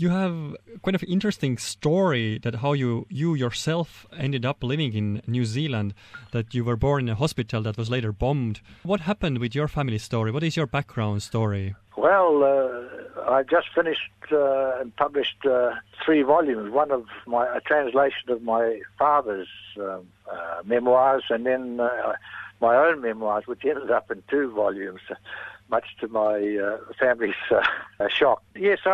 you have quite an interesting story that how you you yourself ended up living in New Zealand. That you were born in a hospital that was later bombed. What happened with your family story? What is your background story? Well, uh, I just finished uh, and published uh, three volumes. One of my a translation of my father's um, uh, memoirs, and then uh, my own memoirs, which ended up in two volumes much to my uh, family's uh, shock. Yes, I,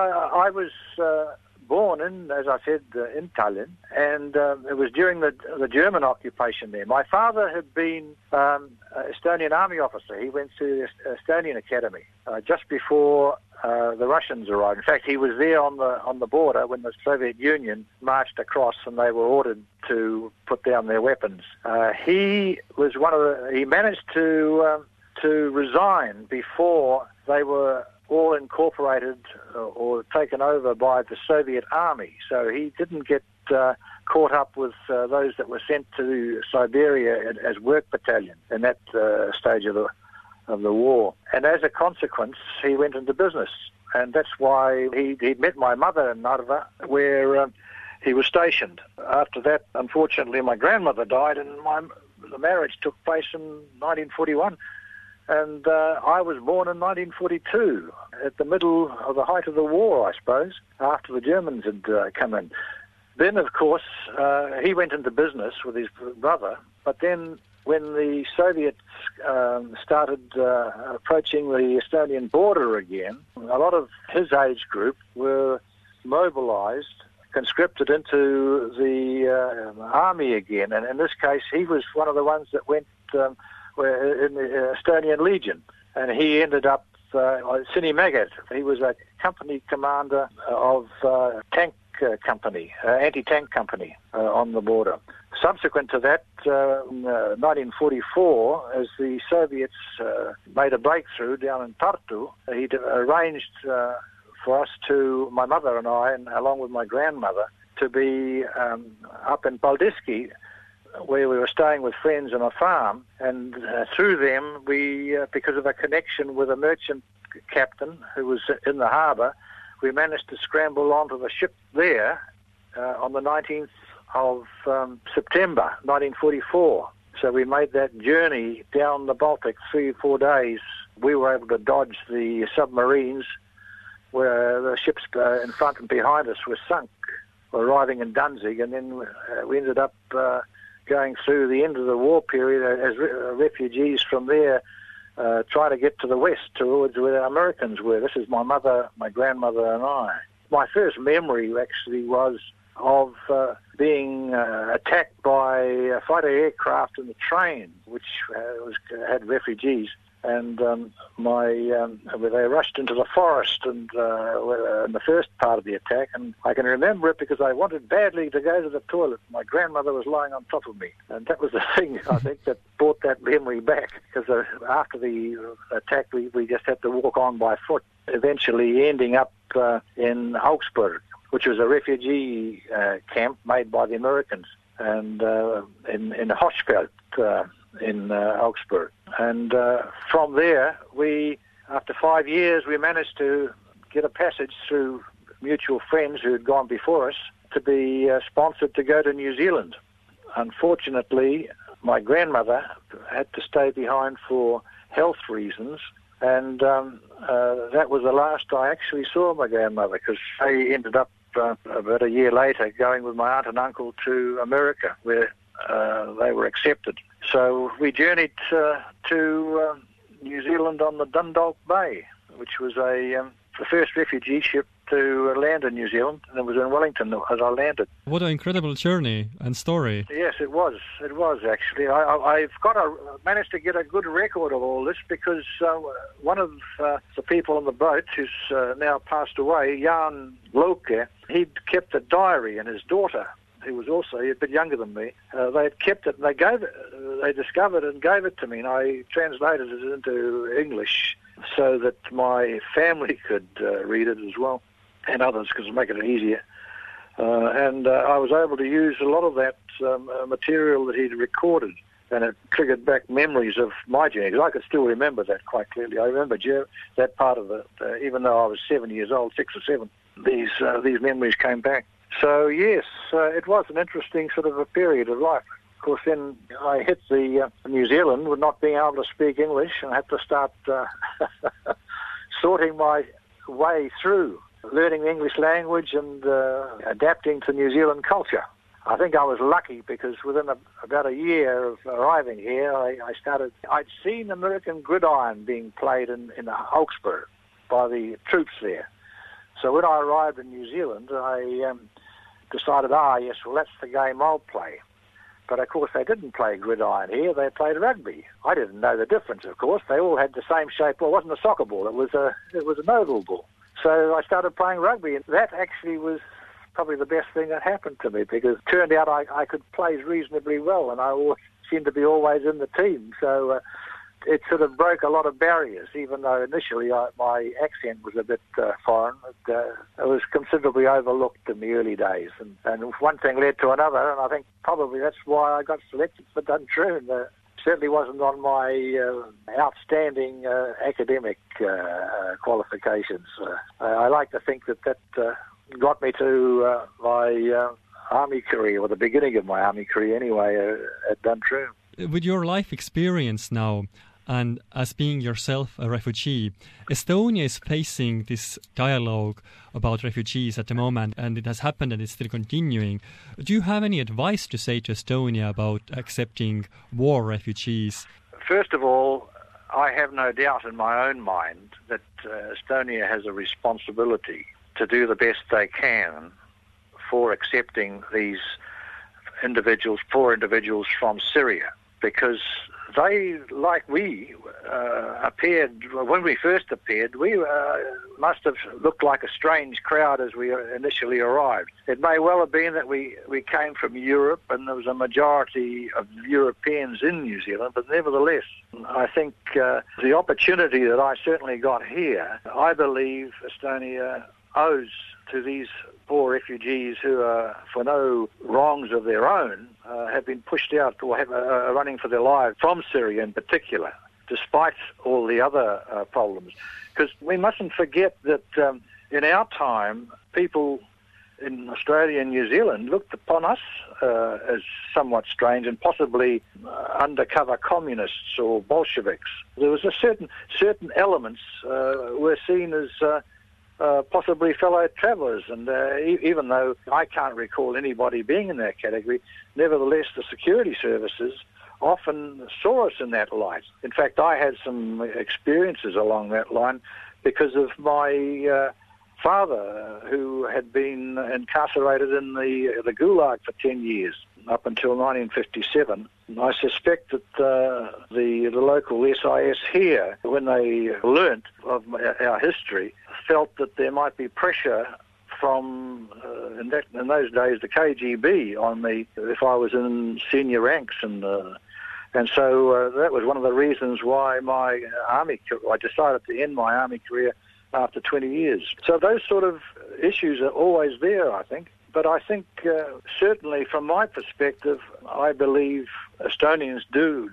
I was uh, born in, as I said, uh, in Tallinn, and um, it was during the, the German occupation there. My father had been um, an Estonian army officer. He went to the Estonian Academy uh, just before uh, the Russians arrived. In fact, he was there on the on the border when the Soviet Union marched across, and they were ordered to put down their weapons. Uh, he was one of the. He managed to um, to resign before they were all incorporated uh, or taken over by the Soviet army. So he didn't get uh, caught up with uh, those that were sent to Siberia as work battalion in that uh, stage of the of the war. And as a consequence, he went into business, and that's why he he met my mother in Narva, where. Um, he was stationed. After that, unfortunately, my grandmother died, and my the marriage took place in 1941. And uh, I was born in 1942, at the middle of the height of the war, I suppose, after the Germans had uh, come in. Then, of course, uh, he went into business with his brother, but then when the Soviets um, started uh, approaching the Estonian border again, a lot of his age group were mobilized conscripted into the uh, army again. And in this case, he was one of the ones that went um, in the Estonian Legion, and he ended up uh, Sinimäed. He was a company commander of uh, tank uh, company, uh, anti-tank company uh, on the border. Subsequent to that, uh, 1944, as the Soviets made a breakthrough down in Tartu, he arranged for us to, my mother and I, and along with my grandmother, to be um, up in Paldiski where we were staying with friends on a farm, and uh, through them, we, uh, because of a connection with a merchant captain who was in the harbour, we managed to scramble onto the ship there uh, on the 19th of um, September 1944. So we made that journey down the Baltic three or four days. We were able to dodge the submarines where the ships uh, in front and behind us were sunk, arriving in Danzig, and then uh, we ended up uh, going through the end of the war period as re- uh, refugees from there, uh, trying to get to the west towards where the Americans were. This is my mother, my grandmother, and I. My first memory actually was of uh, being uh, attacked by a fighter aircraft in the train, which uh, was, had refugees and um, my um, they rushed into the forest and uh, in the first part of the attack, and I can remember it because I wanted badly to go to the toilet. My grandmother was lying on top of me, and that was the thing I think that brought that memory back. Because uh, after the attack, we, we just had to walk on by foot, eventually ending up uh, in Augsburg, which was a refugee uh, camp made by the Americans, and uh, in in Hochfeld uh, in Augsburg. And uh, from there, we, after five years, we managed to get a passage through mutual friends who had gone before us to be uh, sponsored to go to New Zealand. Unfortunately, my grandmother had to stay behind for health reasons, and um, uh, that was the last I actually saw my grandmother because she ended up uh, about a year later going with my aunt and uncle to America, where uh, they were accepted. So we journeyed uh, to uh, New Zealand on the Dundalk Bay, which was a um, the first refugee ship to land in New Zealand, and it was in Wellington as I landed. What an incredible journey and story! Yes, it was. It was actually. I, have got a managed to get a good record of all this because uh, one of uh, the people on the boat, who's uh, now passed away, Jan Loke, he'd kept a diary, and his daughter who was also a bit younger than me, uh, they had kept it and they gave it, uh, they discovered it and gave it to me, and I translated it into English so that my family could uh, read it as well, and others, because it make it easier. Uh, and uh, I was able to use a lot of that um, uh, material that he'd recorded, and it triggered back memories of my. Because I could still remember that quite clearly. I remember that part of it, even though I was seven years old, six or seven. these these memories came back. So yes, uh, it was an interesting sort of a period of life. Of course, then I hit the uh, New Zealand with not being able to speak English and had to start uh, sorting my way through learning the English language and uh, adapting to New Zealand culture. I think I was lucky because within a, about a year of arriving here, I, I, started. I'd seen American gridiron being played in, in Hawkesbury by the troops there. So when I arrived in New Zealand, I um, decided, ah, yes, well, that's the game I'll play. But of course, they didn't play gridiron here. They played rugby. I didn't know the difference. Of course, they all had the same shape. Well, it wasn't a soccer ball. It was a it was an oval ball. So I started playing rugby, and that actually was probably the best thing that happened to me because it turned out I, I could play reasonably well, and I always seemed to be always in the team. So. Uh, it sort of broke a lot of barriers, even though initially I, my accent was a bit uh, foreign. It, uh, it was considerably overlooked in the early days, and, and one thing led to another, and I think probably that's why I got selected for Duntroon. Uh, certainly wasn't on my uh, outstanding uh, academic uh, uh qualifications. Uh, I like to think that that uh, got me to my army career, or the beginning of my army career anyway, at Duntroon. With your life experience now, and as being yourself a refugee, Estonia is facing this dialogue about refugees at the moment, and it has happened and it's still continuing. Do you have any advice to say to Estonia about accepting war refugees? First of all, I have no doubt in my own mind that uh, Estonia has a responsibility to do the best they can for accepting these individuals, poor individuals from Syria, because they, like we, uh, appeared when we first appeared. We uh, must have looked like a strange crowd as we initially arrived. It may well have been that we, we came from Europe and there was a majority of Europeans in New Zealand, but nevertheless, I think uh, the opportunity that I certainly got here, I believe Estonia owes to these poor refugees who are, for no wrongs of their own, uh, have been pushed out or have, uh, are running for their lives from Syria in particular, despite all the other uh, problems. Because we mustn't forget that um, in our time, people in Australia and New Zealand looked upon us uh, as somewhat strange and possibly uh, undercover communists or Bolsheviks. There was a certain certain elements uh, were seen as uh, possibly fellow travellers. And uh, e- even though I can't recall anybody being in that category, nevertheless, the security services often saw us in that light. In fact, I had some experiences along that line because of my uh, father, who had been incarcerated in the the Gulag for ten years up until 1957. I suspect that uh, the the local SIS here, when they learnt of our history, felt that there might be pressure from uh, in, that, in those days the KGB on me if I was in senior ranks and uh, and so uh, that was one of the reasons why my army I decided to end my army career after 20 years. So those sort of issues are always there, I think. But I think uh, certainly from my perspective, I believe Estonians do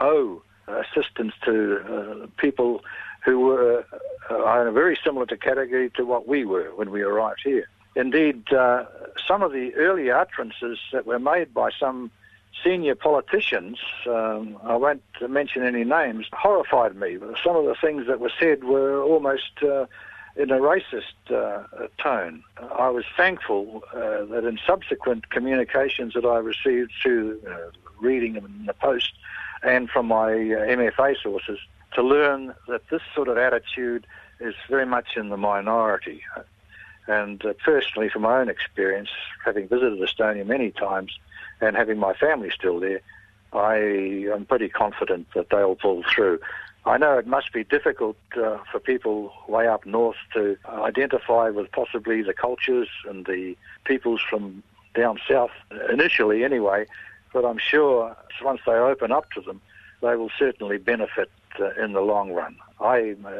owe assistance to uh, people who were uh, in a very similar to category to what we were when we arrived here. Indeed, uh, some of the early utterances that were made by some senior politicians, um, I won't mention any names, horrified me. Some of the things that were said were almost uh, in a racist uh, tone. I was thankful uh, that in subsequent communications that I received through uh, reading in the Post and from my uh, MFA sources, to learn that this sort of attitude is very much in the minority. And uh, personally, from my own experience, having visited Estonia many times and having my family still there, I am pretty confident that they'll pull through. I know it must be difficult uh, for people way up north to identify with possibly the cultures and the peoples from down south, initially anyway, but I'm sure once they open up to them, they will certainly benefit uh, in the long run. I uh,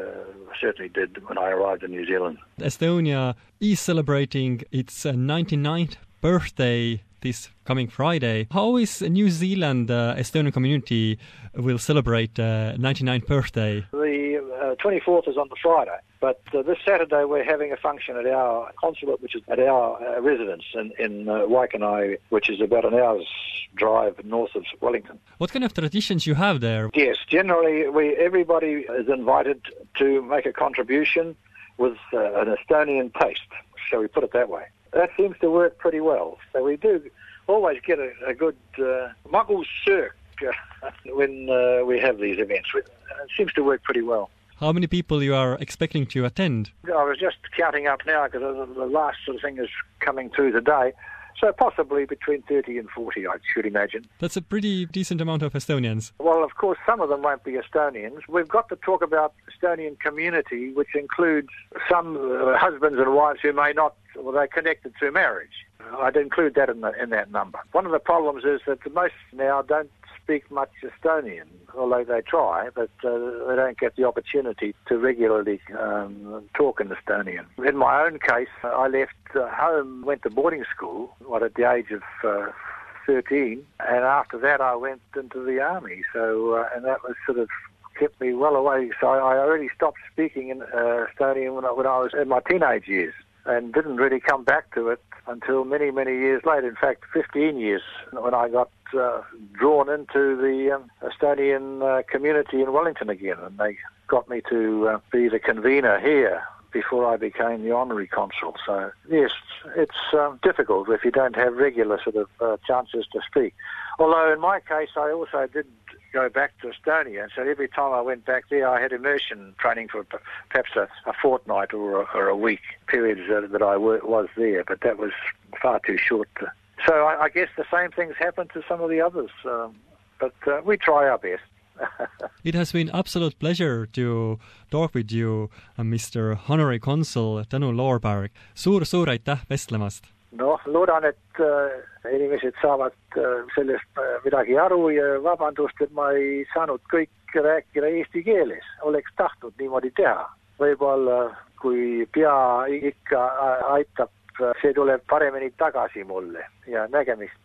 certainly did when I arrived in New Zealand. Estonia is celebrating its 99th uh, birthday this coming Friday. How is New Zealand uh, Estonian community will celebrate uh, 99th birthday? The uh, uh, 24th is on the Friday, but uh, this Saturday we're having a function at our consulate, which is at our uh, residence in, in uh, Waikanae, which is about an hour's drive north of Wellington. What kind of traditions you have there? Yes, generally we everybody is invited to make a contribution with uh, an Estonian taste, shall we put it that way. That seems to work pretty well. So we do always get a, a good uh, muggle circ uh, when uh, we have these events. It seems to work pretty well. How many people you are expecting to attend? I was just counting up now because the last sort of thing is coming through today. So possibly between 30 and 40, I should imagine. That's a pretty decent amount of Estonians. Well, of course, some of them won't be Estonians. We've got to talk about Estonian community, which includes some uh, husbands and wives who may not, well, they're connected through marriage. I'd include that in, the, in that number. One of the problems is that most now don't speak much Estonian, although they try, but uh, they don't get the opportunity to regularly um, talk in Estonian. In my own case, I left uh, home, went to boarding school, what, at the age of uh, 13, and after that I went into the army. So, uh, and that was sort of kept me well away. So I already stopped speaking in uh, Estonian when I, when I was in my teenage years and didn't really come back to it until many, many years later. In fact, 15 years when I got uh, drawn into the um, Estonian uh, community in Wellington again, and they got me to uh, be the convener here before I became the honorary consul. So yes, it's um, difficult if you don't have regular sort of uh, chances to speak. Although in my case, I also did go back to Estonia. And so every time I went back there, I had immersion training for perhaps a, a fortnight or a, or a week period uh, that I was there, but that was far too short. To, so I, I, guess the same things happen to some of the others, um, but uh, we try our best. it has been absolute pleasure to talk with you, uh, Mr Honorary Consul Tõnu Loorpärg. suur-suur aitäh vestlemast! Noh, loodan, et äh, inimesed saavad äh, sellest äh, midagi aru ja vabandust, et ma ei saanud kõik rääkida eesti keeles, oleks tahtnud niimoodi teha. võib-olla kui pea ikka aitab, see tuleb paremini tagasi mulle ja nägemist.